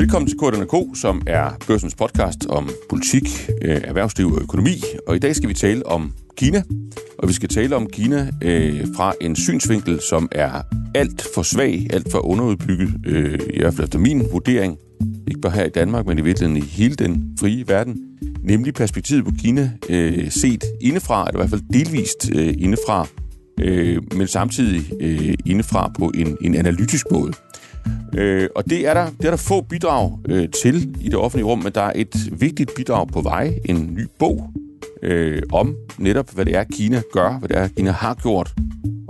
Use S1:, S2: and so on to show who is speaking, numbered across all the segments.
S1: Velkommen til KDNK, som er børsens podcast om politik, øh, erhvervsliv og økonomi. Og i dag skal vi tale om Kina, og vi skal tale om Kina øh, fra en synsvinkel, som er alt for svag, alt for underudbygget, øh, i hvert fald efter min vurdering, ikke bare her i Danmark, men i virkeligheden i hele den frie verden, nemlig perspektivet på Kina øh, set indefra, eller i hvert fald delvist øh, indefra, øh, men samtidig øh, indefra på en, en analytisk måde. Øh, og det er, der, det er der få bidrag øh, til i det offentlige rum, men der er et vigtigt bidrag på vej, en ny bog øh, om netop, hvad det er, Kina gør, hvad det er, Kina har gjort,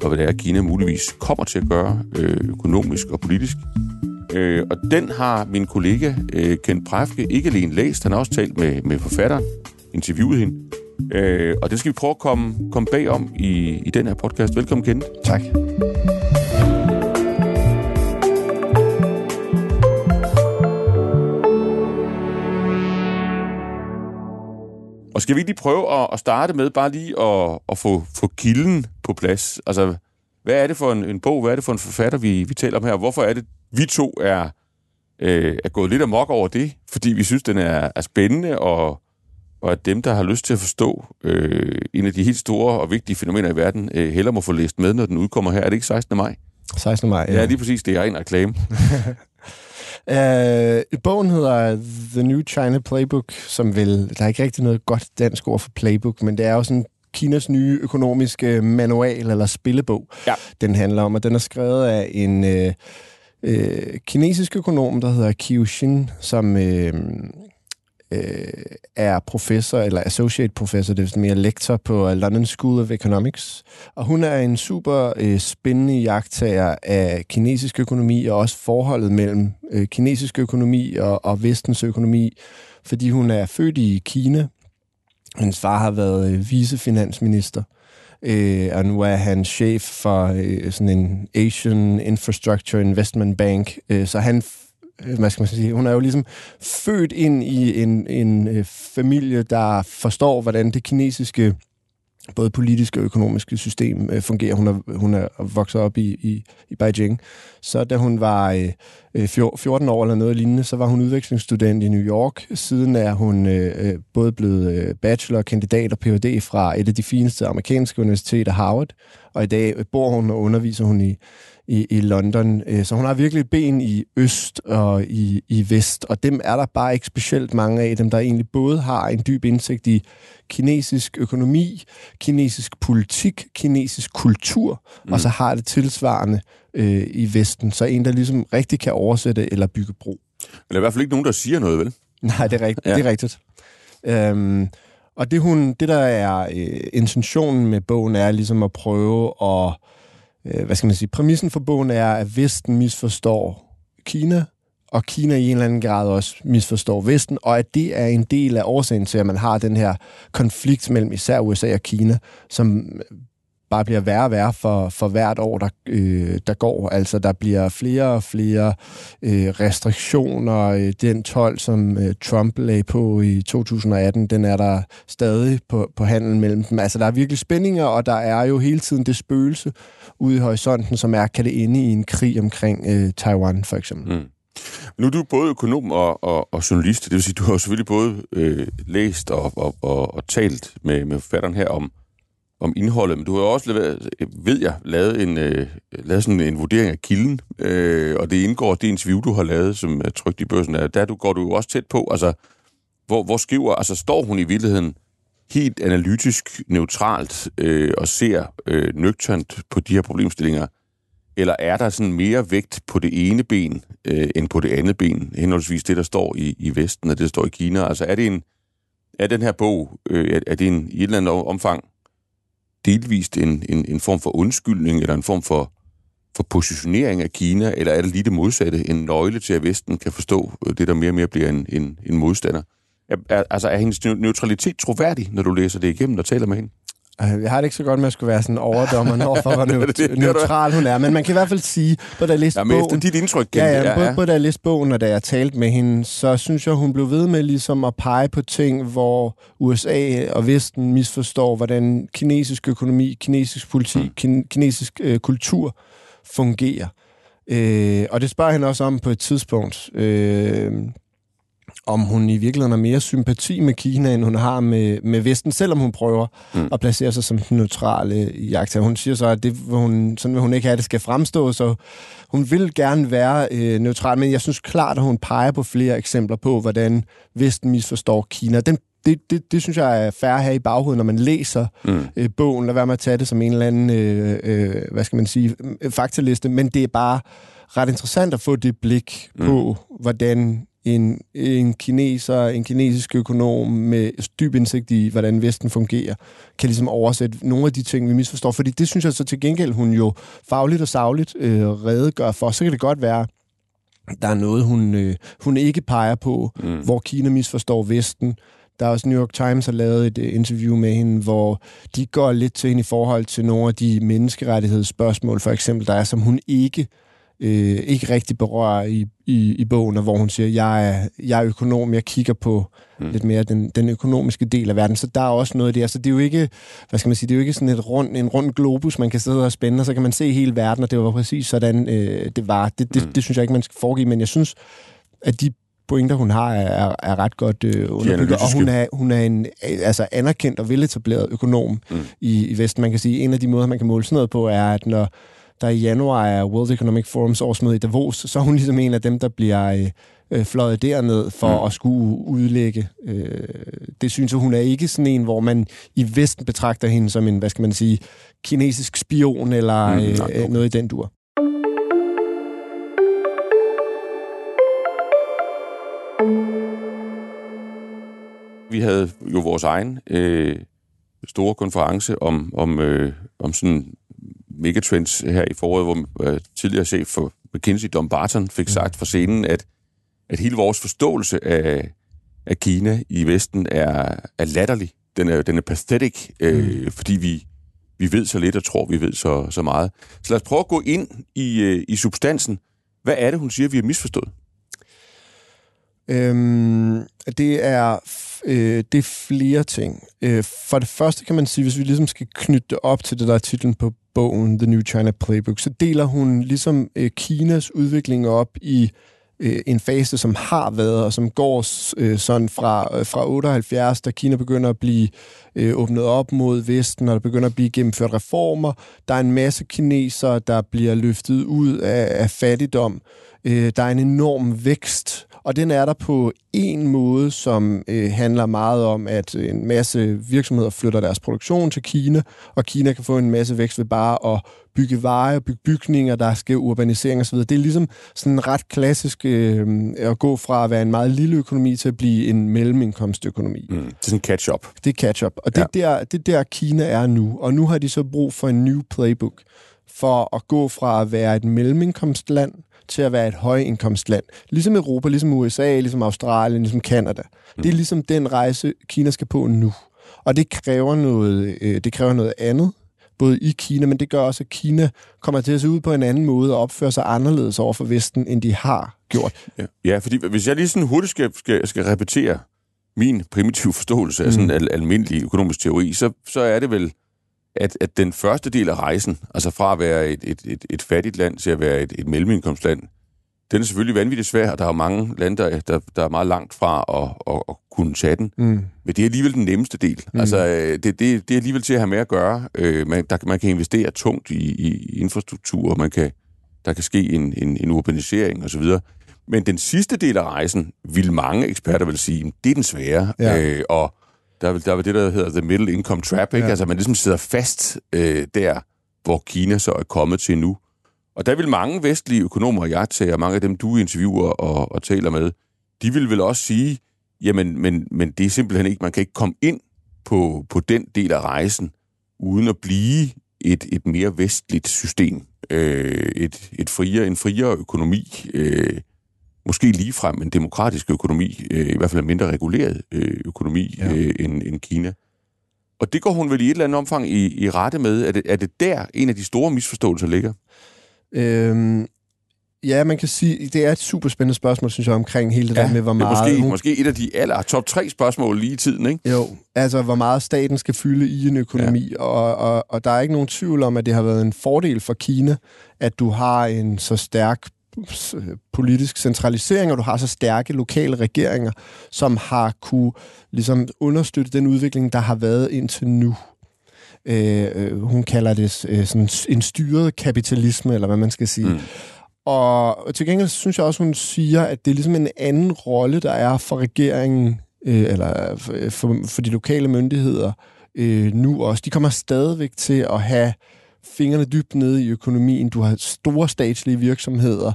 S1: og hvad det er, Kina muligvis kommer til at gøre øh, økonomisk og politisk. Øh, og den har min kollega øh, Ken Præfke ikke alene læst, han har også talt med, med forfatteren, interviewet hende. Øh, og det skal vi prøve at komme, komme bag om i, i den her podcast. Velkommen, Kent.
S2: Tak.
S1: Og skal vi lige prøve at, at starte med bare lige at, at få, få kilden på plads? Altså, hvad er det for en, en bog, hvad er det for en forfatter, vi, vi taler om her? Hvorfor er det, vi to er, øh, er gået lidt amok over det? Fordi vi synes, den er, er spændende, og, og at dem, der har lyst til at forstå øh, en af de helt store og vigtige fænomener i verden, øh, heller må få læst med, når den udkommer her. Er det ikke 16. maj?
S2: 16. maj,
S1: Ja, ja lige præcis. Det er en reklame.
S2: Uh, bogen hedder The New China Playbook, som vil... Der er ikke rigtig noget godt dansk ord for playbook, men det er jo sådan Kinas nye økonomiske manual eller spillebog,
S1: Ja.
S2: den handler om. Og den er skrevet af en øh, øh, kinesisk økonom, der hedder Qiu Xin, som øh, øh, er professor, eller associate professor, det er sådan mere lektor på London School of Economics. Og hun er en super øh, spændende jagttager af kinesisk økonomi, og også forholdet mellem øh, kinesisk økonomi og, og vestens økonomi, fordi hun er født i Kina. Hendes far har været øh, vicefinansminister, øh, og nu er han chef for øh, sådan en Asian Infrastructure Investment Bank, øh, så han Øh, hvad skal man sige, hun er jo ligesom født ind i en, en øh, familie, der forstår, hvordan det kinesiske både politiske og økonomiske system øh, fungerer. Hun er, hun er vokset op i, i, i Beijing. Så da hun var øh, øh 14 år eller noget lignende, så var hun udvekslingsstudent i New York. Siden er hun øh, øh både blevet bachelor, kandidat og Ph.D. fra et af de fineste amerikanske universiteter, Harvard. Og i dag bor hun og underviser hun i, i, i London. Øh, Så hun har virkelig et ben i øst og i, i vest, og dem er der bare ikke specielt mange af dem, der egentlig både har en dyb indsigt i kinesisk økonomi, kinesisk politik, kinesisk kultur, mm. og så har det tilsvarende øh, i Vesten. Så en, der ligesom rigtig kan oversætte eller bygge bro.
S1: Eller i hvert fald ikke nogen, der siger noget, vel?
S2: Nej, det er rigtigt.
S1: Ja.
S2: Det er rigtigt. Øhm, og det, hun, det, der er øh, intentionen med bogen, er ligesom at prøve at, øh, hvad skal man sige, præmissen for bogen er, at Vesten misforstår Kina, og Kina i en eller anden grad også misforstår Vesten, og at det er en del af årsagen til, at man har den her konflikt mellem især USA og Kina, som bare bliver værre og værre for, for hvert år, der, øh, der går. Altså, der bliver flere og flere øh, restriktioner. Øh, den 12, som øh, Trump lagde på i 2018, den er der stadig på, på handelen mellem dem. Altså, der er virkelig spændinger, og der er jo hele tiden det spøgelse ude i horisonten, som er, kan det ende i en krig omkring øh, Taiwan, for eksempel.
S1: Mm. Nu er du både økonom og, og, og journalist, det vil sige, du har jo selvfølgelig både øh, læst og, og, og, og talt med, med forfatteren her om, om indholdet, men du har jo også, leveret, ved jeg, lavet, en, øh, lavet sådan en vurdering af kilden, øh, og det indgår det interview, du har lavet, som er trygt i børsen, der, der du, går du jo også tæt på, altså, hvor, hvor skriver, altså står hun i virkeligheden helt analytisk, neutralt øh, og ser øh, nøgternt på de her problemstillinger, eller er der sådan mere vægt på det ene ben øh, end på det andet ben, henholdsvis det, der står i, i Vesten og det, der står i Kina? Altså er det en, er den her bog, øh, er, er det en, i et eller andet omfang delvist en, en, en form for undskyldning, eller en form for, for positionering af Kina, eller er det lige det modsatte, en nøgle til, at Vesten kan forstå øh, det, der mere og mere bliver en, en, en modstander? Er, er, altså er hendes neutralitet troværdig, når du læser det igennem og taler med hende?
S2: Øh, Jeg har det ikke så godt med at skulle være sådan overdommer over for, hvor neutral hun er. Men man kan i hvert fald sige, både da jeg læste
S1: Ja, men efter
S2: bogen...
S1: dit indtryk
S2: Ja, ja,
S1: det,
S2: både, både da jeg læste bogen, og da jeg talte med hende, så synes jeg, hun blev ved med ligesom at pege på ting, hvor USA og Vesten misforstår, hvordan kinesisk økonomi, kinesisk politik, kin- kinesisk øh, kultur fungerer. Øh, og det spørger han også om på et tidspunkt. Øh, om hun i virkeligheden har mere sympati med Kina, end hun har med, med Vesten, selvom hun prøver mm. at placere sig som den neutrale jagttager. Hun siger så, at det, hun, sådan vil hun ikke have, at det skal fremstå, så hun vil gerne være øh, neutral, men jeg synes klart, at hun peger på flere eksempler på, hvordan Vesten misforstår Kina. Den det, det, det synes jeg er færre her i baghovedet, når man læser mm. øh, bogen. Lad være med at tage det som en eller anden, øh, øh, hvad skal man sige, faktaliste, men det er bare ret interessant at få det blik mm. på, hvordan en, en kineser, en kinesisk økonom med dyb indsigt i, hvordan Vesten fungerer, kan ligesom oversætte nogle af de ting, vi misforstår. Fordi det synes jeg så til gengæld, hun jo fagligt og savligt øh, redegør for. Så kan det godt være, der er noget, hun, øh, hun ikke peger på, mm. hvor Kina misforstår Vesten. Der er også New York Times har lavet et øh, interview med hende, hvor de går lidt til hende i forhold til nogle af de menneskerettighedsspørgsmål, for eksempel, der er, som hun ikke øh, ikke rigtig berører i, i, i bogen, hvor hun siger, jeg er, jeg er økonom, jeg kigger på mm. lidt mere den, den økonomiske del af verden. Så der er også noget der. Så det er jo ikke, hvad skal man sige, det er jo ikke sådan et rund, en rund globus, man kan sidde og spænde, og så kan man se hele verden, og det var præcis sådan, øh, det var. Det, det, mm. det synes jeg ikke, man skal foregive, men jeg synes, at de pointer, hun har, er, er ret godt øh, underbygget. Og hun er, hun er en altså anerkendt og veletableret økonom mm. i, i Vesten. Man kan sige, en af de måder, man kan måle sådan noget på, er, at når der i januar er World Economic Forums årsmøde i Davos, så er hun ligesom en af dem, der bliver øh, øh fløjet derned for mm. at skulle udlægge. Øh, det synes jeg, hun er ikke sådan en, hvor man i Vesten betragter hende som en, hvad skal man sige, kinesisk spion eller mm, øh, okay. noget i den dur.
S1: Vi havde jo vores egen øh, store konference om, om, øh, om sådan megatrends her i foråret, hvor øh, tidligere chef for McKinsey, Don Barton, fik mm. sagt fra scenen, at, at hele vores forståelse af, af Kina i Vesten er, er latterlig. Den er, den er pathetic, øh, mm. fordi vi, vi ved så lidt og tror, vi ved så, så meget. Så lad os prøve at gå ind i, øh, i substansen. Hvad er det, hun siger, vi har misforstået?
S2: Øhm, det er øh, det er flere ting. Øh, for det første kan man sige, hvis vi ligesom skal knytte det op til det, der er titlen på bogen, The New China Playbook, så deler hun ligesom øh, Kinas udvikling op i øh, en fase, som har været, og som går øh, sådan fra, øh, fra 78, da Kina begynder at blive øh, åbnet op mod Vesten, og der begynder at blive gennemført reformer. Der er en masse kinesere, der bliver løftet ud af, af fattigdom. Øh, der er en enorm vækst og den er der på en måde, som øh, handler meget om, at en masse virksomheder flytter deres produktion til Kina, og Kina kan få en masse vækst ved bare at bygge veje, bygge bygninger, der skal urbanisering osv. Det er ligesom sådan ret klassisk øh, at gå fra at være en meget lille økonomi til at blive en mellemindkomstøkonomi.
S1: Mm, det er sådan catch-up.
S2: Det er catch-up, og det, ja. der, det der Kina er nu. Og nu har de så brug for en new playbook for at gå fra at være et mellemindkomstland til at være et højindkomstland. Ligesom Europa, ligesom USA, ligesom Australien, ligesom Kanada. Mm. Det er ligesom den rejse, Kina skal på nu. Og det kræver noget, øh, det kræver noget andet, både i Kina, men det gør også, at Kina kommer til at se ud på en anden måde og opføre sig anderledes over for Vesten, end de har gjort.
S1: Ja, ja fordi hvis jeg lige sådan hurtigt skal, skal, skal repetere min primitive forståelse af mm. sådan en al- almindelig økonomisk teori, så, så er det vel at, at den første del af rejsen, altså fra at være et, et, et, et fattigt land til at være et, et mellemindkomstland, den er selvfølgelig vanvittigt svær, og der er mange lande, der, der, der er meget langt fra at, at, at kunne tage den. Mm. Men det er alligevel den nemmeste del. Mm. Altså, øh, det, det, det er alligevel til at have med at gøre. Øh, man, der, man kan investere tungt i, i infrastruktur, man kan, der kan ske en, en, en urbanisering osv., men den sidste del af rejsen, vil mange eksperter vil sige, det er den svære. Ja. Øh, og der er, der er det, der hedder the middle income trap, ikke? Ja. Altså, man ligesom sidder fast øh, der, hvor Kina så er kommet til nu. Og der vil mange vestlige økonomer, jeg tager, mange af dem, du interviewer og, og taler med, de vil vel også sige, jamen, men, men det er simpelthen ikke, man kan ikke komme ind på, på den del af rejsen, uden at blive et, et mere vestligt system. Øh, et, et friere, en friere økonomi. Øh, måske ligefrem en demokratisk økonomi, øh, i hvert fald en mindre reguleret øh, økonomi ja. øh, end, end Kina. Og det går hun vel i et eller andet omfang i, i rette med. Er det, er det der en af de store misforståelser ligger?
S2: Øhm, Ja, man kan sige, det er et super spændende spørgsmål, synes jeg, omkring hele det ja, der med, hvor meget...
S1: Det er måske,
S2: hun,
S1: måske et af de aller top tre spørgsmål lige i tiden, ikke?
S2: Jo, altså hvor meget staten skal fylde i en økonomi, ja. og, og, og der er ikke nogen tvivl om, at det har været en fordel for Kina, at du har en så stærk politisk centralisering, og du har så stærke lokale regeringer, som har kunne ligesom understøtte den udvikling, der har været indtil nu. Øh, øh hun kalder det øh, sådan en styret kapitalisme, eller hvad man skal sige. Mm. Og til gengæld synes jeg også, hun siger, at det er ligesom en anden rolle, der er for regeringen, øh, eller for, for de lokale myndigheder øh, nu også. De kommer stadigvæk til at have fingrene dybt nede i økonomien. Du har store statslige virksomheder.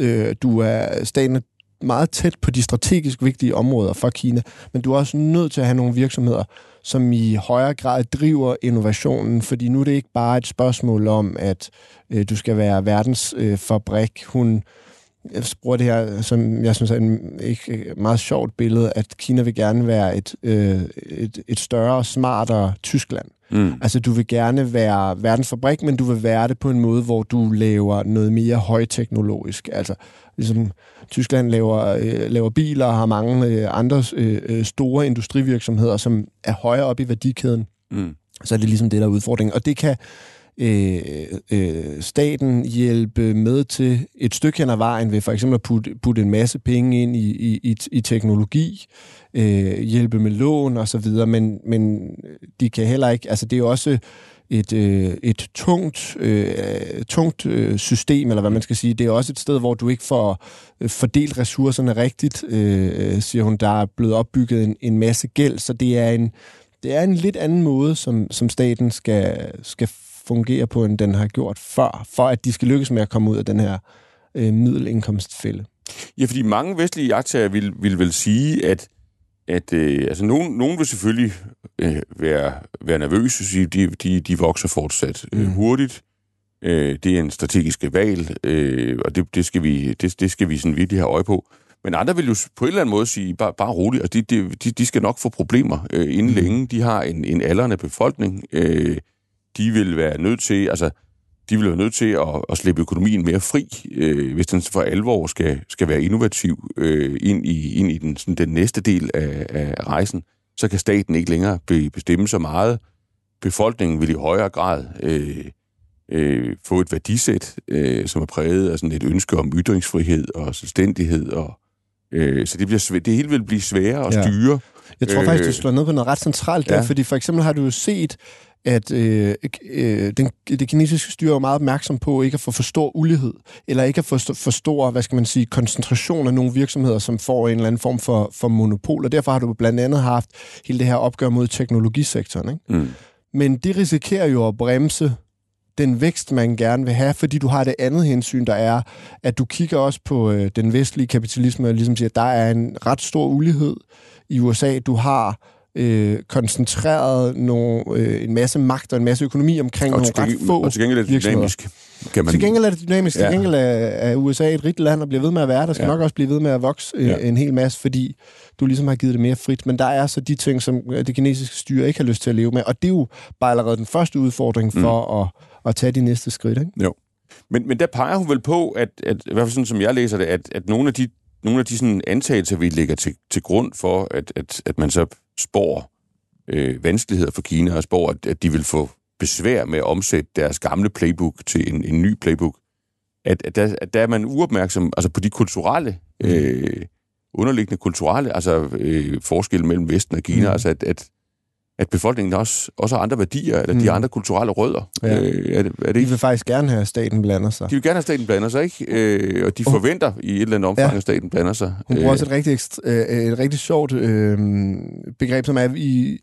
S2: Øh, du er staten er meget tæt på de strategisk vigtige områder for Kina, men du er også nødt til at have nogle virksomheder, som i højere grad driver innovationen, fordi nu er det ikke bare et spørgsmål om, at øh, du skal være verdens øh, fabrik. Hun jeg bruger det her, som jeg synes er en ikke, meget sjovt billede, at Kina vil gerne være et, øh, et, et større smartere Tyskland. Mm. Altså, du vil gerne være verdens fabrik, men du vil være det på en måde, hvor du laver noget mere højteknologisk. Altså, ligesom Tyskland laver, øh, laver biler og har mange øh, andre øh, store industrivirksomheder, som er højere op i værdikæden. Mm. Så er det ligesom det, der er udfordringen. Og det kan øh, øh, staten hjælpe med til et stykke hen ad vejen ved for eksempel at putte, putte en masse penge ind i, i, i, i teknologi, øh, hjælpe med lån og så videre, men, men de kan heller ikke, altså det er jo også et, øh, et tungt, øh, tungt øh, system, eller hvad man skal sige. Det er også et sted, hvor du ikke får øh, fordelt ressourcerne rigtigt, øh, siger hun. Der er blevet opbygget en, en masse gæld, så det er en, det er en lidt anden måde, som, som staten skal, skal fungere på, end den har gjort før, for at de skal lykkes med at komme ud af den her øh, middelindkomstfælde.
S1: Ja, fordi mange vestlige jagttager vil, vil vel sige, at at øh, altså nogen, nogen vil selvfølgelig øh, være, være nervøse, sige, de, de, de vokser fortsat øh, mm. hurtigt. Øh, det er en strategisk valg, øh, og det, det, skal vi, det, det skal vi sådan virkelig have øje på. Men andre vil jo på en eller anden måde sige, bare, bare roligt, altså de, de, de skal nok få problemer øh, inden mm. længe. De har en, en aldrende befolkning. Øh, de vil være nødt til, altså de vil være nødt til at, at slippe økonomien mere fri, øh, hvis den for alvor skal, skal være innovativ øh, ind i, ind i den, sådan den næste del af, af rejsen. Så kan staten ikke længere be, bestemme så meget. Befolkningen vil i højere grad øh, øh, få et værdisæt, øh, som er præget af sådan et ønske om ytringsfrihed og selvstændighed. Og, øh, så det, bliver svæ- det hele vil blive sværere at styre. Ja.
S2: Jeg tror faktisk, du slår ned på noget ret centralt der, ja. fordi for eksempel har du jo set, at øh, øh, den, det kinesiske styre er meget opmærksom på ikke at få for stor ulighed, eller ikke at få for stor, hvad skal man sige, koncentration af nogle virksomheder, som får en eller anden form for, for monopol, og derfor har du blandt andet haft hele det her opgør mod teknologisektoren. Ikke? Mm. Men det risikerer jo at bremse den vækst, man gerne vil have, fordi du har det andet hensyn, der er, at du kigger også på øh, den vestlige kapitalisme, og ligesom siger, at der er en ret stor ulighed i USA. Du har øh, koncentreret nogle, øh, en masse magt og en masse økonomi omkring og nogle ret få
S1: Og til gengæld er det dynamisk.
S2: Kan man... Til gengæld er det dynamisk. Ja. Til gengæld er, er USA et rigt land og bliver ved med at være der. skal ja. nok også blive ved med at vokse øh, ja. en hel masse, fordi du ligesom har givet det mere frit. Men der er så de ting, som det kinesiske styre ikke har lyst til at leve med. Og det er jo bare allerede den første udfordring mm. for mm. at, at tage de næste skridt. Ikke?
S1: Jo. Men, men der peger hun vel på, at, at i hvert fald sådan som jeg læser det, at, at nogle af de, nogle af de sådan antagelser, vi lægger til, til grund for, at, at, at man så spår øh, vanskeligheder for Kina, og spår, at, at de vil få besvær med at omsætte deres gamle playbook til en, en ny playbook. At, at, der, at der er man uopmærksom altså på de kulturelle, mm. øh, underliggende kulturelle altså, øh, forskelle mellem Vesten og Kina. Mm. Altså at, at at befolkningen også, også har andre værdier, eller mm. de andre kulturelle rødder.
S2: Ja. Øh, er det, er det de vil faktisk gerne have, at staten blander sig.
S1: De vil gerne have, at staten blander sig, ikke? Øh, og de forventer i et eller andet omfang, ja. at staten blander sig.
S2: Hun bruger øh. også et rigtig, øh, et rigtig sjovt øh, begreb, som er i,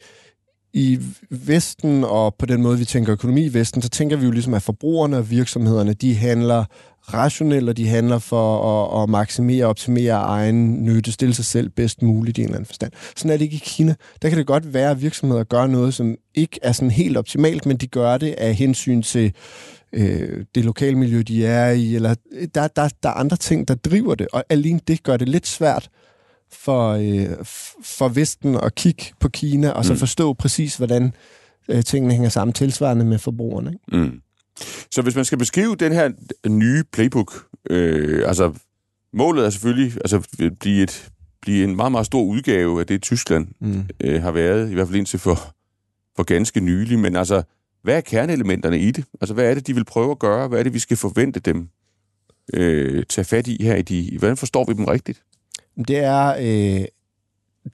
S2: i Vesten, og på den måde, vi tænker økonomi i Vesten, så tænker vi jo ligesom, at forbrugerne og virksomhederne, de handler rationelt, og de handler for at, at maksimere og optimere egen nytte, stille sig selv bedst muligt i en eller anden forstand. Sådan er det ikke i Kina. Der kan det godt være, at virksomheder gør noget, som ikke er sådan helt optimalt, men de gør det af hensyn til øh, det lokale miljø, de er i, eller der, der, der er andre ting, der driver det, og alene det gør det lidt svært for, øh, for Vesten at kigge på Kina, og så mm. forstå præcis, hvordan øh, tingene hænger sammen tilsvarende med forbrugerne. Ikke? Mm.
S1: Så hvis man skal beskrive den her nye playbook, Øh, altså, målet er selvfølgelig altså, at blive, et, blive en meget, meget stor udgave af det, Tyskland mm. øh, har været, i hvert fald indtil for, for ganske nylig. Men altså, hvad er kerneelementerne i det? Altså, hvad er det, de vil prøve at gøre? Hvad er det, vi skal forvente dem øh, tage fat i her i de... Hvordan forstår vi dem rigtigt?
S2: Det er... Øh,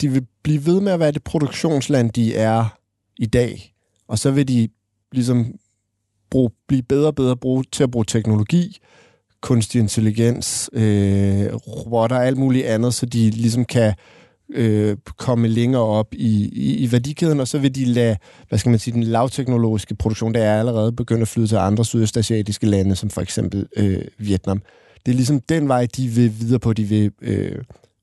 S2: de vil blive ved med at være det produktionsland, de er i dag. Og så vil de ligesom bruge, blive bedre og bedre bruge, til at bruge teknologi, kunstig intelligens, øh, robotter og alt muligt andet, så de ligesom kan øh, komme længere op i, i, i værdikæden, og så vil de lade, hvad skal man sige, den lavteknologiske produktion, der er allerede begyndt at flyde til andre sydøstasiatiske lande, som for eksempel øh, Vietnam. Det er ligesom den vej, de vil videre på. De vil øh,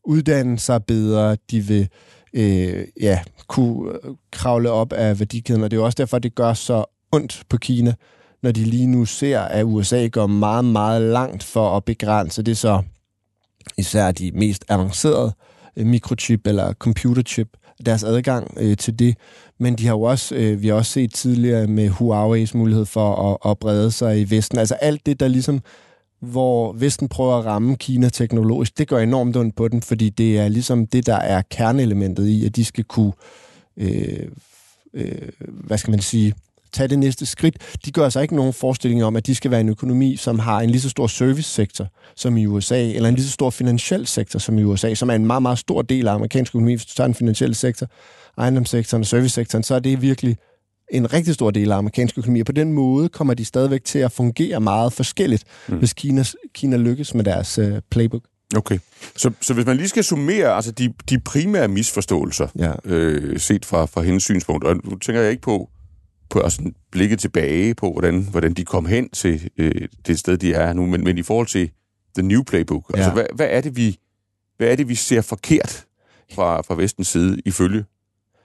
S2: uddanne sig bedre, de vil øh, ja, kunne øh, kravle op af værdikæden, og det er jo også derfor, det gør så ondt på Kina, når de lige nu ser, at USA går meget, meget langt for at begrænse det så især de mest avancerede øh, mikrochip eller computerchip, deres adgang øh, til det. Men de har jo også, øh, vi har også set tidligere med Huawei's mulighed for at, at brede sig i Vesten. Altså alt det, der ligesom hvor Vesten prøver at ramme Kina teknologisk, det gør enormt ondt på den, fordi det er ligesom det, der er kerneelementet i, at de skal kunne, øh, øh, hvad skal man sige, tage det næste skridt. De gør altså ikke nogen forestilling om, at de skal være en økonomi, som har en lige så stor servicesektor som i USA, eller en lige så stor finansiel sektor som i USA, som er en meget, meget stor del af amerikansk økonomi. Hvis du tager den finansielle sektor, ejendomssektoren og servicesektoren, så er det virkelig en rigtig stor del af amerikansk økonomi, og på den måde kommer de stadigvæk til at fungere meget forskelligt, mm. hvis Kina, Kina lykkes med deres uh, playbook.
S1: Okay. Så, så hvis man lige skal summere altså de, de primære misforståelser, ja. øh, set fra, fra hendes synspunkt, og nu tænker jeg ikke på, på at blikke tilbage på, hvordan, hvordan de kom hen til øh, det sted, de er nu, men, men i forhold til The New Playbook, altså, ja. altså hvad, hvad, er det, vi, hvad er det, vi ser forkert fra, fra vestens side ifølge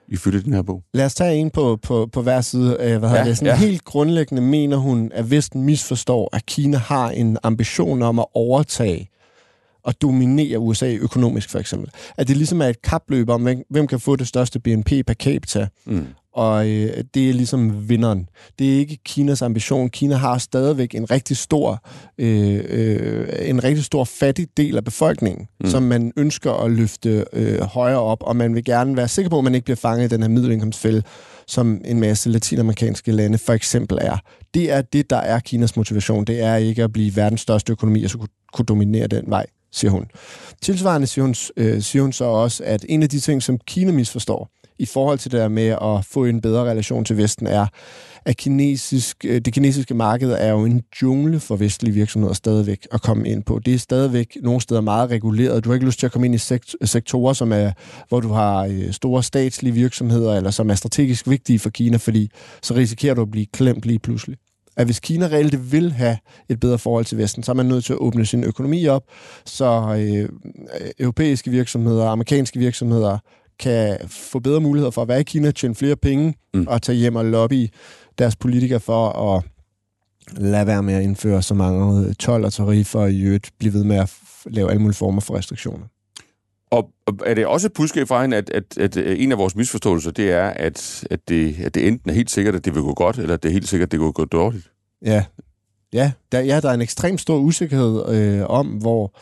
S1: ifølge den her bog?
S2: Lad os tage en på, på, på hver side. Øh, hvad ja, det? Sådan ja. Helt grundlæggende mener hun, at Vesten misforstår, at Kina har en ambition om at overtage og dominere USA økonomisk, for eksempel. At det ligesom er et kapløb om, hvem kan få det største BNP per capita. Mm og øh, det er ligesom vinderen. Det er ikke Kinas ambition. Kina har stadigvæk en rigtig stor, øh, øh, en rigtig stor fattig del af befolkningen, mm. som man ønsker at løfte øh, højere op, og man vil gerne være sikker på, at man ikke bliver fanget i den her middelindkomstfælde, som en masse latinamerikanske lande for eksempel er. Det er det, der er Kinas motivation. Det er ikke at blive verdens største økonomi, og så kunne, kunne dominere den vej, siger hun. Tilsvarende siger hun, øh, siger hun så også, at en af de ting, som Kina misforstår, i forhold til det der med at få en bedre relation til Vesten, er, at kinesisk, øh, det kinesiske marked er jo en jungle for vestlige virksomheder stadigvæk at komme ind på. Det er stadigvæk nogle steder meget reguleret. Du har ikke lyst til at komme ind i sektorer, som er, hvor du har øh, store statslige virksomheder, eller som er strategisk vigtige for Kina, fordi så risikerer du at blive klemt lige pludselig at hvis Kina reelt vil have et bedre forhold til Vesten, så er man nødt til at åbne sin økonomi op, så øh, europæiske virksomheder, amerikanske virksomheder kan få bedre muligheder for at være i Kina, tjene flere penge mm. og tage hjem og lobby deres politikere for at lade være med at indføre så mange 12 og tariffer og i øvrigt blive ved med at lave alle mulige former for restriktioner.
S1: Og, er det også et budskab fra hende, at, at, at en af vores misforståelser, det er, at, at, det, at det enten er helt sikkert, at det vil gå godt, eller at det er helt sikkert, at det vil gå dårligt?
S2: Ja, ja der, ja, der er en ekstremt stor usikkerhed øh, om, hvor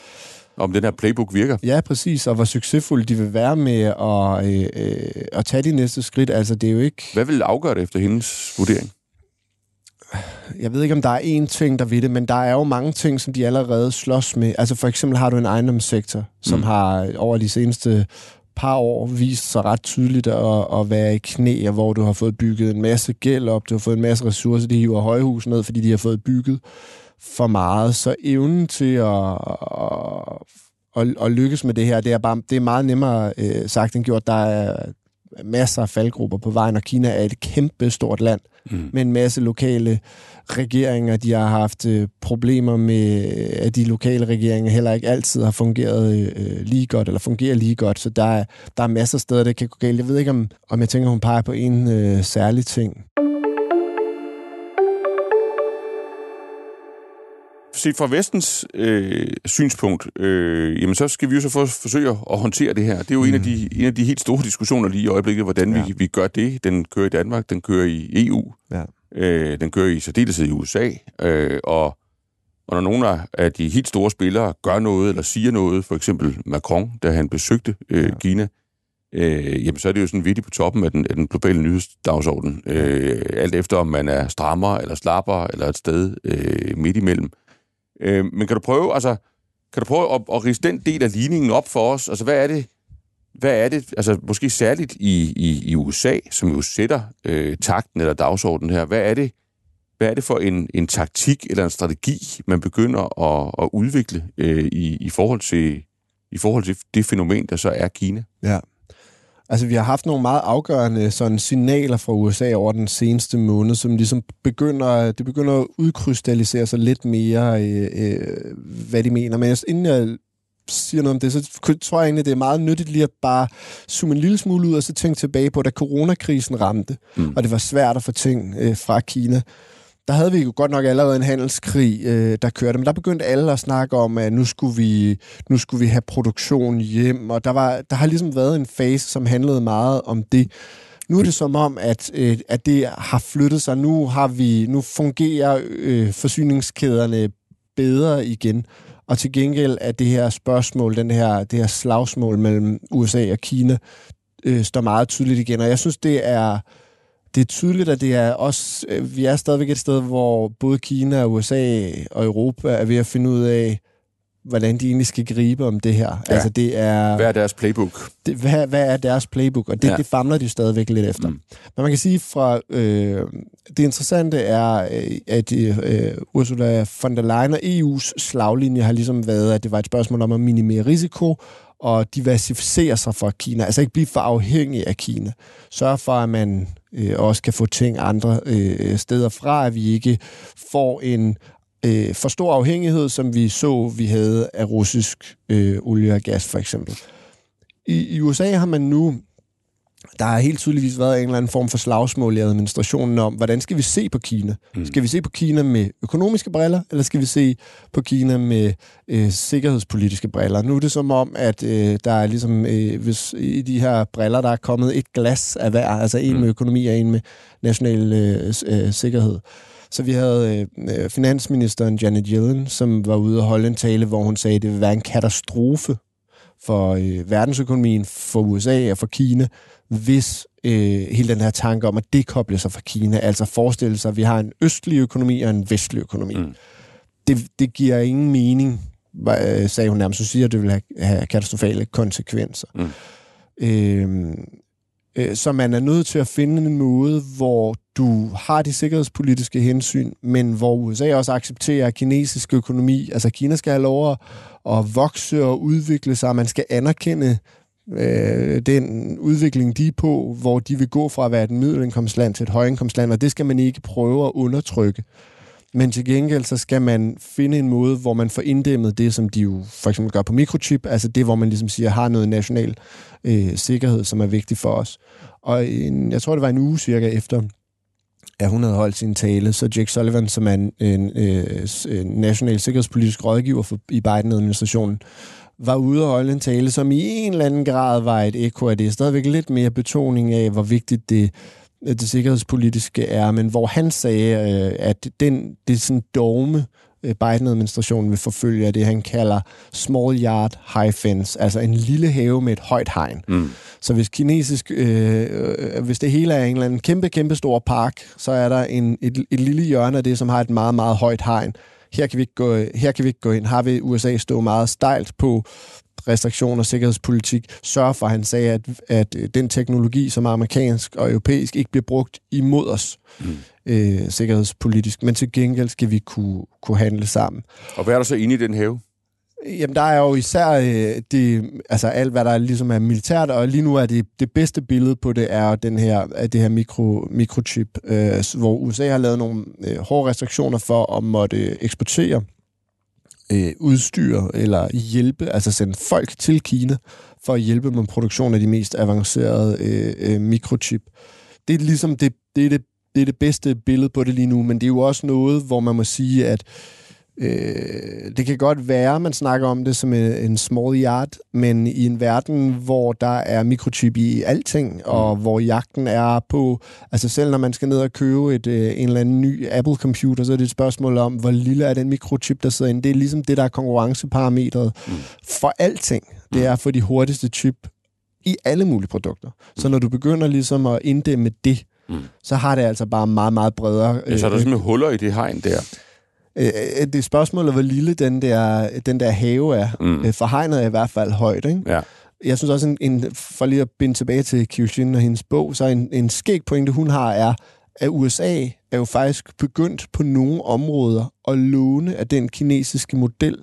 S1: om den her playbook virker.
S2: Ja, præcis, og hvor succesfulde de vil være med at, øh, øh, at tage de næste skridt. Altså, det er jo ikke...
S1: Hvad vil afgøre det efter hendes vurdering?
S2: Jeg ved ikke, om der er én ting, der ved det, men der er jo mange ting, som de allerede slås med. Altså for eksempel har du en ejendomssektor, som mm. har over de seneste par år vist sig ret tydeligt at, at være i knæ, hvor du har fået bygget en masse gæld op, du har fået en masse ressourcer, de hiver højhus ned, fordi de har fået bygget for meget. Så evnen til at, at, at lykkes med det her, det er, bare, det er meget nemmere øh, sagt end gjort. Der er masser af faldgrupper på vejen, og Kina er et kæmpe stort land mm. med en masse lokale regeringer. De har haft øh, problemer med, at de lokale regeringer heller ikke altid har fungeret øh, lige godt, eller fungerer lige godt, så der er, der er masser af steder, det kan gå galt. Jeg ved ikke, om, om jeg tænker, hun peger på en øh, særlig ting.
S1: Set fra vestens øh, synspunkt, øh, jamen så skal vi jo så for, forsøge at håndtere det her. Det er jo mm. en, af de, en af de helt store diskussioner lige i øjeblikket, hvordan ja. vi, vi gør det. Den kører i Danmark, den kører i EU, ja. øh, den kører i særdeleshed i USA, øh, og, Og når nogle af de helt store spillere gør noget eller siger noget, for eksempel Macron, da han besøgte øh, ja. Kina, øh, jamen så er det jo sådan vidt på toppen af den, af den globale nyhedsdagsorden. Øh, alt efter om man er strammer eller slapper eller et sted øh, midt imellem. Øh, men kan du prøve, altså, kan du prøve at, at rise den del af ligningen op for os? Altså, hvad er det, hvad er det, altså måske særligt i, i, i USA, som jo sætter øh, takten eller dagsordenen her, hvad er det, hvad er det for en, en taktik eller en strategi, man begynder at, at udvikle øh, i, i, forhold til, i forhold til det fænomen, der så er Kina?
S2: Ja. Altså, vi har haft nogle meget afgørende sådan, signaler fra USA over den seneste måned, som ligesom begynder, det begynder at udkrystallisere sig lidt mere, øh, øh, hvad de mener. Men inden jeg siger noget om det, så tror jeg egentlig, det er meget nyttigt lige at bare zoome en lille smule ud og så tænke tilbage på, da coronakrisen ramte, mm. og det var svært at få ting øh, fra Kina der havde vi jo godt nok allerede en handelskrig, øh, der kørte, men der begyndte alle at snakke om, at nu skulle vi, nu skulle vi have produktion hjem, og der, var, der har ligesom været en fase, som handlede meget om det. Nu er det som om, at, øh, at det har flyttet sig. Nu, har vi, nu fungerer øh, forsyningskæderne bedre igen. Og til gengæld er det her spørgsmål, den her, det her slagsmål mellem USA og Kina, øh, står meget tydeligt igen. Og jeg synes, det er det er tydeligt, at det er også, øh, vi er stadigvæk et sted, hvor både Kina, USA og Europa er ved at finde ud af, hvordan de egentlig skal gribe om det her.
S1: Ja. Altså, det er, hvad er deres playbook?
S2: Det, hvad, hvad er deres playbook? Og det, ja. det famler de stadigvæk lidt efter. Mm. Men man kan sige fra... Øh, det interessante er, øh, at øh, Ursula von der Leyen og EU's slaglinje har ligesom været, at det var et spørgsmål om at minimere risiko og diversificere sig fra Kina. Altså ikke blive for afhængig af Kina. Sørge for, at man øh, også kan få ting andre øh, steder fra, at vi ikke får en øh, for stor afhængighed, som vi så, vi havde af russisk øh, olie og gas, for eksempel. I, I USA har man nu der har helt tydeligvis været en eller anden form for slagsmål i administrationen om, hvordan skal vi se på Kina? Mm. Skal vi se på Kina med økonomiske briller, eller skal vi se på Kina med øh, sikkerhedspolitiske briller? Nu er det som om, at øh, der er ligesom, øh, hvis i de her briller, der er kommet et glas af hver, altså en mm. med økonomi og en med national øh, øh, sikkerhed. Så vi havde øh, finansministeren Janet Yellen, som var ude og holde en tale, hvor hun sagde, at det ville være en katastrofe for øh, verdensøkonomien, for USA og for Kina, hvis øh, hele den her tanke om at dekoble sig fra Kina, altså forestille sig, at vi har en østlig økonomi og en vestlig økonomi. Mm. Det, det giver ingen mening, øh, sagde hun nærmest. Så siger, at det vil have, have katastrofale konsekvenser. Mm. Øh, øh, så man er nødt til at finde en måde, hvor du har de sikkerhedspolitiske hensyn, men hvor USA også accepterer, kinesisk økonomi, altså Kina skal have lov at, vokse og udvikle sig, man skal anerkende øh, den udvikling, de er på, hvor de vil gå fra at være et middelindkomstland til et højindkomstland, og det skal man ikke prøve at undertrykke. Men til gengæld, så skal man finde en måde, hvor man får inddæmmet det, som de jo for eksempel gør på mikrochip, altså det, hvor man ligesom siger, har noget national øh, sikkerhed, som er vigtig for os. Og en, jeg tror, det var en uge cirka efter, at hun havde holdt sin tale, så Jake Sullivan, som er en, en, øh, en national sikkerhedspolitisk rådgiver for, i Biden-administrationen, var ude og holde en tale, som i en eller anden grad var et ekko af det. Stadigvæk lidt mere betoning af, hvor vigtigt det, det sikkerhedspolitiske er, men hvor han sagde, øh, at den, det er sådan dogme, øh, Biden-administrationen vil forfølge, er det, han kalder small yard high fence, altså en lille have med et højt hegn. Mm. Så hvis kinesisk, øh, øh, hvis det hele er en eller anden kæmpe, kæmpe stor park, så er der en, et, et lille hjørne af det, som har et meget, meget højt hegn, her kan vi ikke gå, her kan vi ikke gå ind. Har vi USA stå meget stejlt på restriktioner og sikkerhedspolitik, sørge for, at han sagde, at, at den teknologi, som er amerikansk og europæisk, ikke bliver brugt imod os mm. øh, sikkerhedspolitisk, men til gengæld skal vi kunne, kunne handle sammen.
S1: Og hvad er der så inde i den have?
S2: Jamen, der er jo især øh, det, altså alt, hvad der ligesom er militært, og lige nu er det, det bedste billede på det, er den her, det her mikro, mikrochip, øh, hvor USA har lavet nogle øh, hårde restriktioner for at måtte eksportere øh, udstyr eller hjælpe, altså sende folk til Kina for at hjælpe med produktion af de mest avancerede øh, øh, mikrochip. Det er ligesom det, det, er det, det er det bedste billede på det lige nu, men det er jo også noget, hvor man må sige, at Øh, det kan godt være, man snakker om det som en, en small yard, men i en verden, hvor der er mikrochip i alting, mm. og hvor jagten er på... Altså selv når man skal ned og købe et, øh, en eller anden ny Apple-computer, så er det et spørgsmål om, hvor lille er den mikrochip, der sidder inde. Det er ligesom det, der er konkurrenceparametret mm. for alting. Det er for de hurtigste chip i alle mulige produkter. Så når du begynder ligesom at inddæmme det, mm. så har det altså bare meget, meget bredere...
S1: Ja, så er der øh, simpelthen huller i det hegn der.
S2: Øh, øh, det er spørgsmålet, hvor lille den der, den der have er. Mm. Øh, for hegnet er i hvert fald højt, ikke?
S1: Ja.
S2: Jeg synes også, en, en, for lige at binde tilbage til Kyushin og hendes bog, så en, en skæg pointe, hun har, er, at USA er jo faktisk begyndt på nogle områder at låne af den kinesiske model,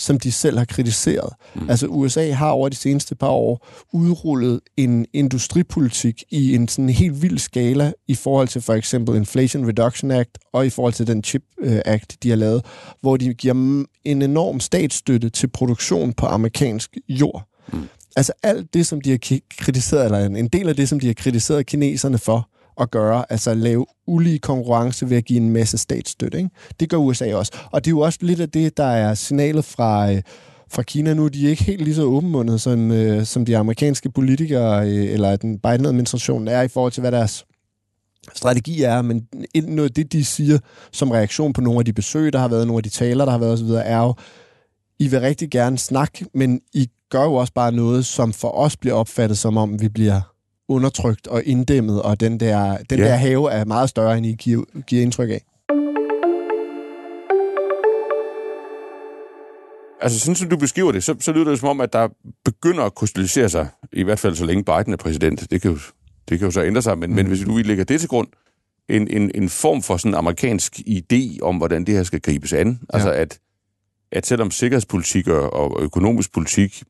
S2: som de selv har kritiseret. Mm. Altså USA har over de seneste par år udrullet en industripolitik i en sådan helt vild skala i forhold til for eksempel Inflation Reduction Act og i forhold til den Chip øh, Act, de har lavet, hvor de giver en enorm statsstøtte til produktion på amerikansk jord. Mm. Altså alt det, som de har kritiseret, eller en del af det, som de har kritiseret kineserne for, at gøre, altså lave ulige konkurrence ved at give en masse statsstøtte. Ikke? Det gør USA også. Og det er jo også lidt af det, der er signalet fra, øh, fra Kina nu. De er ikke helt lige så åbenmundet, som, øh, som de amerikanske politikere øh, eller den Biden-administration er i forhold til, hvad deres strategi er, men noget af det, de siger som reaktion på nogle af de besøg, der har været, nogle af de taler, der har været osv., er jo, I vil rigtig gerne snakke, men I gør jo også bare noget, som for os bliver opfattet som om, vi bliver undertrykt og inddæmmet, og den der, den ja. der have er meget større, end I giver, giver indtryk af.
S1: Altså, sådan som du beskriver det, så, så lyder det som om, at der begynder at krystallisere sig, i hvert fald så længe Biden er præsident. Det kan jo, det kan jo så ændre sig, men, mm. men hvis du vil lægge det til grund, en, en, en form for sådan amerikansk idé om, hvordan det her skal gribes an. Ja. Altså, at, at selvom sikkerhedspolitik og, økonomisk politik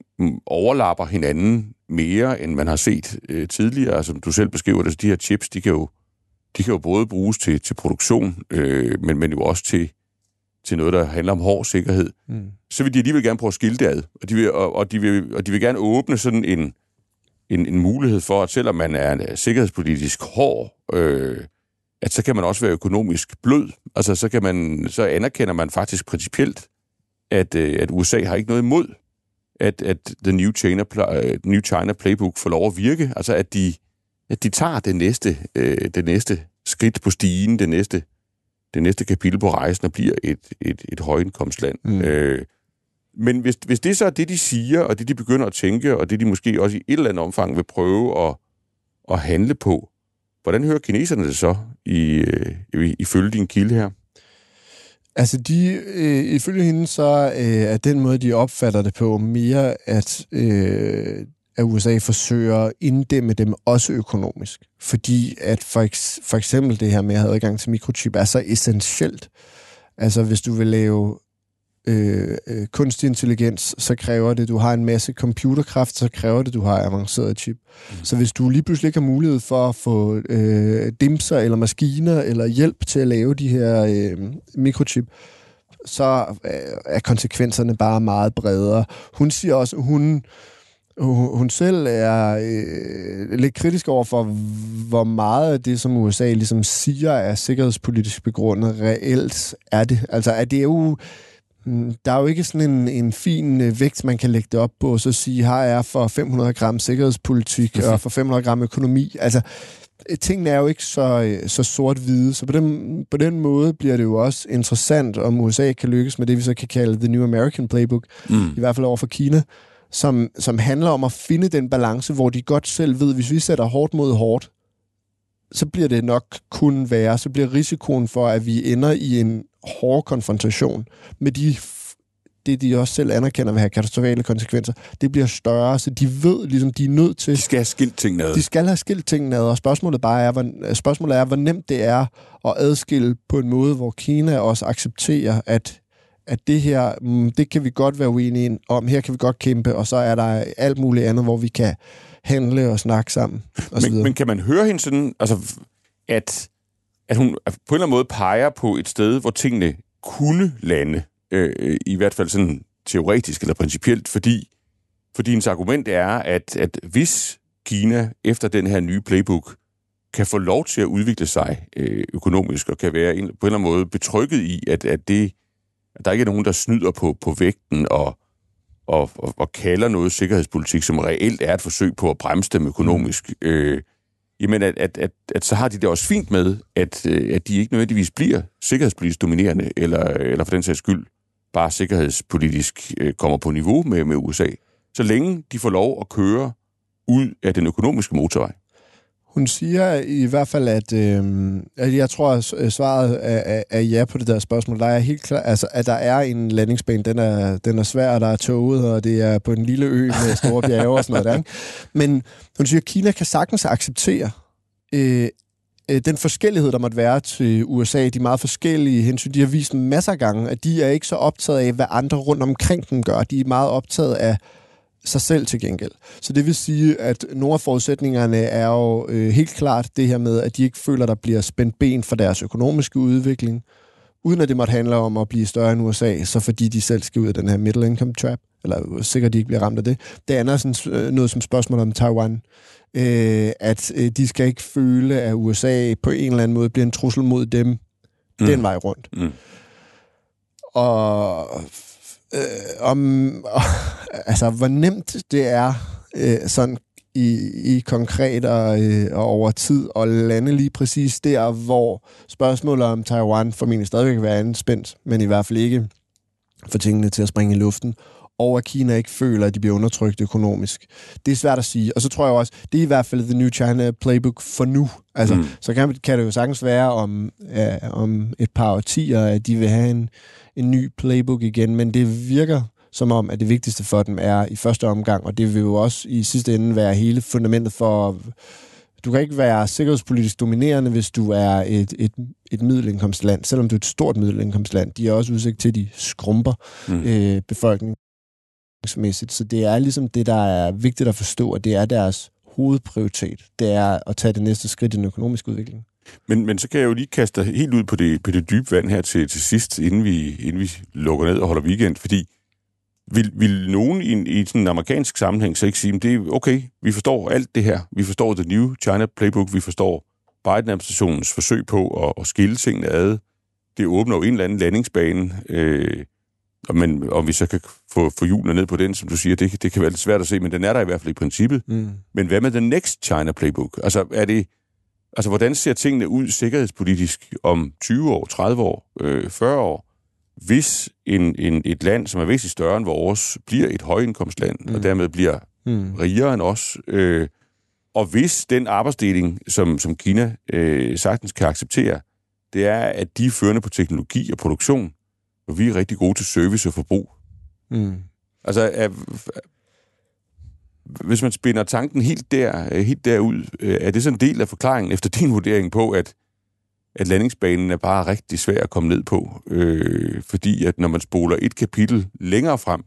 S1: overlapper hinanden mere, end man har set øh, tidligere. Som du selv beskriver det, så de her chips, de kan jo, de kan jo både bruges til, til produktion, øh, men, men jo også til, til noget, der handler om hård sikkerhed. Mm. Så vil de alligevel gerne prøve at skille det ad, og de vil, og, og de vil, og de vil gerne åbne sådan en, en, en mulighed for, at selvom man er sikkerhedspolitisk hård, øh, at så kan man også være økonomisk blød. Altså, så, kan man, så anerkender man faktisk principielt, at, øh, at USA har ikke noget imod at, at The New China, uh, New China Playbook får lov at virke. Altså, at de, at de tager det næste, øh, det næste skridt på stigen, det næste, det næste kapitel på rejsen og bliver et, et, et højindkomstland. Mm. Øh, men hvis, hvis det så er det, de siger, og det, de begynder at tænke, og det, de måske også i et eller andet omfang vil prøve at, at handle på, hvordan hører kineserne det så, i, øh, ifølge din kilde her?
S2: Altså, de, øh, ifølge hende, så øh, er den måde, de opfatter det på, mere at, øh, at USA forsøger at inddæmme dem også økonomisk. Fordi at for, eks, for eksempel det her med at have adgang til mikrochip er så essentielt. Altså, hvis du vil lave øh, øh, kunstig intelligens, så kræver det, du har en masse computerkraft, så kræver det, du har avanceret chip. Mm. Så hvis du lige pludselig ikke har mulighed for at få øh, dimser eller maskiner eller hjælp til at lave de her øh, mikrochip, så øh, er konsekvenserne bare meget bredere. Hun siger også, hun hun selv er øh, lidt kritisk over for, hvor meget af det, som USA ligesom siger, er sikkerhedspolitisk begrundet, reelt er det. Altså, er det jo der er jo ikke sådan en, en fin øh, vægt, man kan lægge det op på, og så sige, her er for 500 gram sikkerhedspolitik og for 500 gram økonomi. Altså, øh, tingene er jo ikke så, øh, så sort-hvide, så på den, på den måde bliver det jo også interessant, om USA kan lykkes med det, vi så kan kalde The New American Playbook, mm. i hvert fald over for Kina, som, som handler om at finde den balance, hvor de godt selv ved, hvis vi sætter hårdt mod hårdt, så bliver det nok kun værre, så bliver risikoen for, at vi ender i en hård konfrontation med de det, de også selv anerkender vil have katastrofale konsekvenser, det bliver større, så de ved ligesom, de er nødt til...
S1: De skal have skilt tingene ad.
S2: De skal have skilt tingene ad, og spørgsmålet, bare er, hvor, spørgsmålet er, hvor nemt det er at adskille på en måde, hvor Kina også accepterer, at, at det her, mm, det kan vi godt være uenige om, her kan vi godt kæmpe, og så er der alt muligt andet, hvor vi kan handle og snakke sammen. Og
S1: men, men kan man høre hende sådan, altså, at at hun på en eller anden måde peger på et sted, hvor tingene kunne lande, øh, i hvert fald sådan teoretisk eller principielt, fordi, fordi hendes argument er, at, at hvis Kina efter den her nye playbook kan få lov til at udvikle sig øh, økonomisk og kan være en, på en eller anden måde betrykket i, at, at det at der ikke er nogen, der snyder på, på vægten og, og, og, og kalder noget sikkerhedspolitik, som reelt er et forsøg på at bremse dem økonomisk, øh, jamen at, at, at, at så har de det også fint med, at, øh, at de ikke nødvendigvis bliver sikkerhedspolitisk dominerende, eller, eller for den sags skyld bare sikkerhedspolitisk øh, kommer på niveau med, med USA, så længe de får lov at køre ud af den økonomiske motorvej.
S2: Hun siger i hvert fald, at, øh, at jeg tror, at svaret er, er, er ja på det der spørgsmål. Der er helt klart, altså, at der er en landingsbane. Den er, den er svær, der er toget, og det er på en lille ø med store bjerge og sådan noget der. Ikke? Men hun siger, at Kina kan sagtens acceptere øh, øh, den forskellighed, der måtte være til USA. De meget forskellige hensyn. De har vist masser af gange, at de er ikke så optaget af, hvad andre rundt omkring dem gør. De er meget optaget af sig selv til gengæld. Så det vil sige, at nogle af forudsætningerne er jo øh, helt klart det her med, at de ikke føler, der bliver spændt ben for deres økonomiske udvikling, uden at det måtte handle om at blive større end USA, så fordi de selv skal ud af den her middle income trap, eller sikkert de ikke bliver ramt af det. Det andet er sådan øh, noget som spørgsmål om Taiwan. Øh, at øh, de skal ikke føle, at USA på en eller anden måde bliver en trussel mod dem mm. den vej rundt. Mm. Og øh, om, øh, altså, hvor nemt det er øh, sådan i, i konkret og, øh, og over tid at lande lige præcis der, hvor spørgsmålet om Taiwan formentlig stadigvæk vil være anspændt, men i hvert fald ikke for tingene til at springe i luften, og at Kina ikke føler, at de bliver undertrykt økonomisk. Det er svært at sige. Og så tror jeg også, det er i hvert fald The New China Playbook for nu. Altså, mm. Så kan, kan det jo sagtens være om, ja, om et par årtier, at de vil have en, en ny playbook igen, men det virker som om, at det vigtigste for dem er i første omgang, og det vil jo også i sidste ende være hele fundamentet for... Du kan ikke være sikkerhedspolitisk dominerende, hvis du er et, et, et middelindkomstland, selvom du er et stort middelindkomstland. De har også udsigt til, at de skrumper mm. øh, befolkningsmæssigt. Så det er ligesom det, der er vigtigt at forstå, at det er deres hovedprioritet. Det er at tage det næste skridt i den økonomiske udvikling.
S1: Men, men så kan jeg jo lige kaste dig helt ud på det, på det dybe vand her til, til sidst, inden vi, inden vi lukker ned og holder weekend, fordi vil, vil nogen i, i sådan en amerikansk sammenhæng så ikke sige, at det er okay, vi forstår alt det her, vi forstår The New China Playbook, vi forstår Biden-administrationens forsøg på at, at skille tingene ad, det åbner jo en eller anden landingsbane, øh, men om vi så kan få, få hjulene ned på den, som du siger, det, det kan være lidt svært at se, men den er der i hvert fald i princippet. Mm. Men hvad med den next China Playbook? Altså, er det, Altså, hvordan ser tingene ud sikkerhedspolitisk om 20 år, 30 år, øh, 40 år, hvis en, en, et land, som er væsentligt større end vores, bliver et højindkomstland, mm. og dermed bliver mm. rigere end os, øh, og hvis den arbejdsdeling, som, som Kina øh, sagtens kan acceptere, det er, at de er førende på teknologi og produktion, og vi er rigtig gode til service og forbrug. Mm. Altså, er, hvis man spinder tanken helt, der, øh, helt derud, øh, er det sådan en del af forklaringen efter din vurdering på, at, at landingsbanen er bare rigtig svær at komme ned på? Øh, fordi at når man spoler et kapitel længere frem,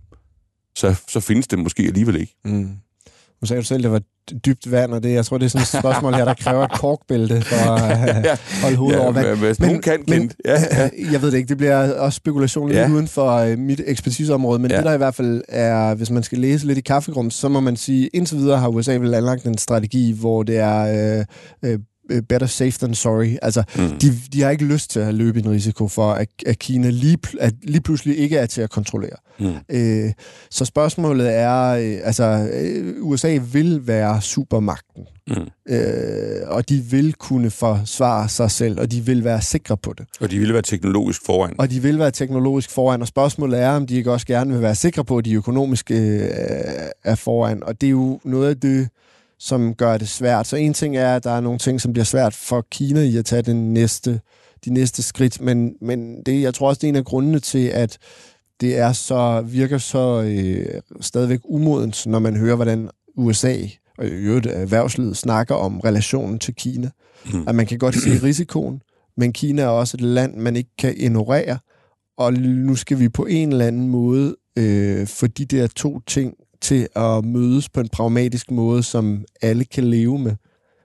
S1: så, så findes det måske alligevel ikke. Mm.
S2: Nu sagde du selv, at det var dybt vand, og det, jeg tror, det er sådan et spørgsmål her, der kræver et korkbælte for at ja, holde hovedet ja, over vand.
S1: Hvis men, kan men, ja, ja.
S2: Jeg ved det ikke, det bliver også spekulation lidt ja. uden for uh, mit ekspertiseområde, men ja. det der i hvert fald er, hvis man skal læse lidt i kaffegrum, så må man sige, indtil videre har USA vel anlagt en strategi, hvor det er uh, Øh, better safe than sorry. Altså, mm. de, de har ikke lyst til at løbe en risiko for, at, at Kina lige, at lige pludselig ikke er til at kontrollere. Mm. Øh, så spørgsmålet er, øh, altså, øh, USA vil være supermagten, mm. øh, og de vil kunne forsvare sig selv, og de vil være sikre på det.
S1: Og de vil være teknologisk foran.
S2: Og de vil være teknologisk foran, og spørgsmålet er, om de ikke også gerne vil være sikre på, at de økonomiske øh, er foran. Og det er jo noget af det, som gør det svært. Så en ting er, at der er nogle ting, som bliver svært for Kina i at tage den næste, de næste skridt, men, men det, jeg tror også, det er en af grundene til, at det er så, virker så øh, stadigvæk umodent, når man hører, hvordan USA og i øvrigt erhvervslivet snakker om relationen til Kina. Mm. At man kan godt se risikoen, men Kina er også et land, man ikke kan ignorere, og nu skal vi på en eller anden måde øh, få de der to ting til at mødes på en pragmatisk måde, som alle kan leve med.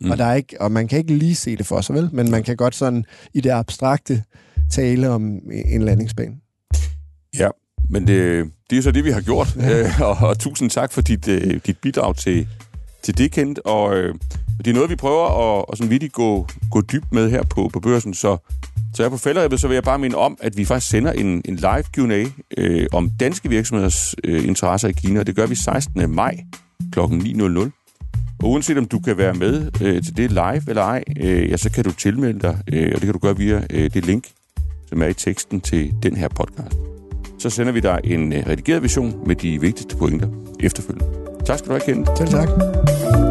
S2: Mm. Og, der er ikke, og man kan ikke lige se det for sig, vel? Men man kan godt sådan i det abstrakte tale om en landingsbane.
S1: Ja, men det, det er jo så det, vi har gjort. Ja. Og, og tusind tak for dit, øh, dit bidrag til, til det, Kent. Og øh, det er noget, vi prøver at, at sådan vidt gå, gå dybt med her på, på børsen, så så her på fælderæbet, så vil jeg bare minde om, at vi faktisk sender en, en live Q&A øh, om danske virksomheders øh, interesser i Kina, og det gør vi 16. maj kl. 9.00. Og uanset om du kan være med øh, til det live eller ej, øh, ja, så kan du tilmelde dig, øh, og det kan du gøre via øh, det link, som er i teksten til den her podcast. Så sender vi dig en øh, redigeret version med de vigtigste pointer efterfølgende. Tak skal du have, Kent.
S2: Selv tak.